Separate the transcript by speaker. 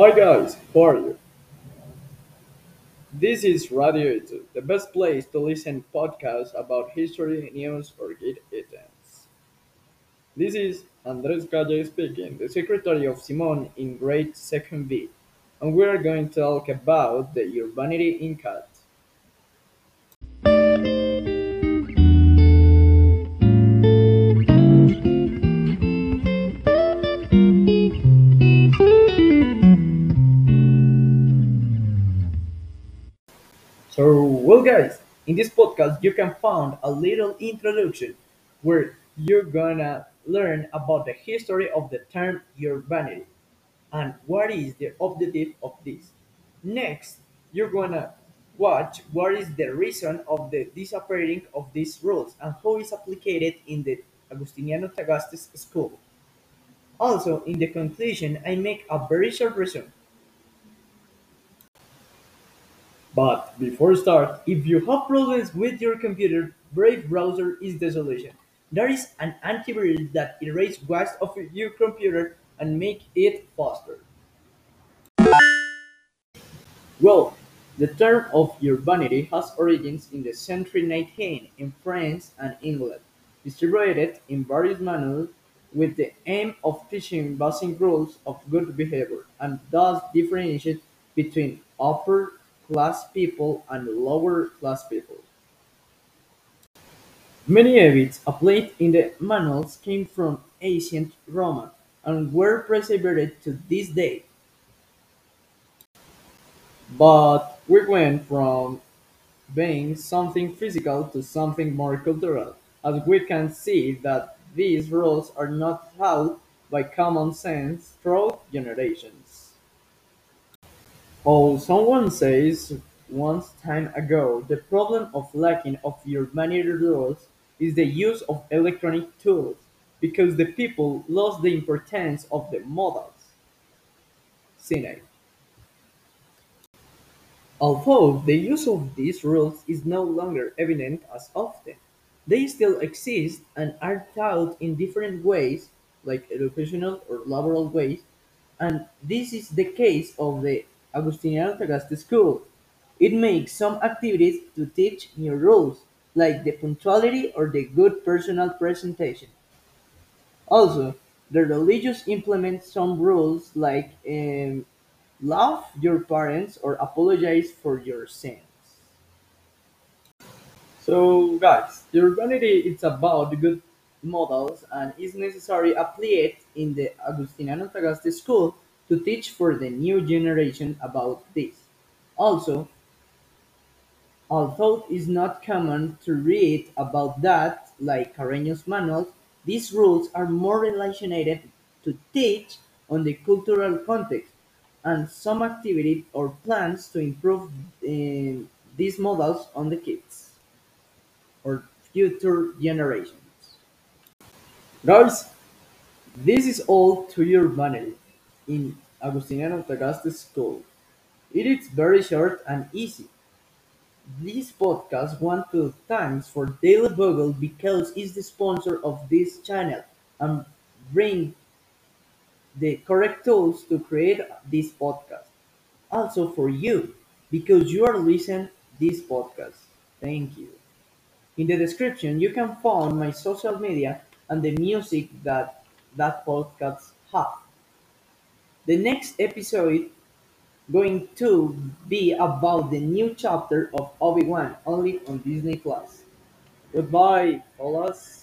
Speaker 1: Hi guys, how are you? This is Radio Itu, the best place to listen podcasts about history, news, or good events. This is Andres Calle speaking, the secretary of Simon in grade 2nd B, and we are going to talk about the urbanity in cat. So, well, guys, in this podcast, you can find a little introduction where you're gonna learn about the history of the term urbanity and what is the objective of this. Next, you're gonna watch what is the reason of the disappearing of these rules and how it's applied in the Agustiniano Tagastes school. Also, in the conclusion, I make a very short resume But before start, if you have problems with your computer, Brave browser is the solution. There is an antivirus that erases waste of your computer and make it faster. Well, the term of urbanity has origins in the century 19 in France and England, distributed in various manuals with the aim of teaching basic rules of good behavior and thus differentiate between upper class people and lower class people. Many habits applied in the manuals came from ancient Rome and were preserved to this day, but we went from being something physical to something more cultural, as we can see that these rules are not taught by common sense throughout generations. Oh, someone says once time ago, the problem of lacking of your humanity rules is the use of electronic tools, because the people lost the importance of the models. Cine. Although the use of these rules is no longer evident as often, they still exist and are taught in different ways, like educational or laboral ways, and this is the case of the Agustiniano Tagaste School. It makes some activities to teach new rules, like the punctuality or the good personal presentation. Also, the religious implement some rules like um, love your parents or apologize for your sins. So, guys, the urbanity is about good models and is necessary applied in the Agustiniano Tagaste school to teach for the new generation about this. Also, although it is not common to read about that like Carreño's manuals, these rules are more related to teach on the cultural context and some activities or plans to improve um, these models on the kids or future generations. Guys, this is all to your vanity in Agustiniano Tagaste School. It is very short and easy. This podcast want to thanks for Daily Bugle because it's the sponsor of this channel and bring the correct tools to create this podcast. Also for you because you are listening this podcast. Thank you. In the description, you can find my social media and the music that that podcast have. The next episode going to be about the new chapter of Obi-Wan only on Disney Plus. Goodbye, fellas.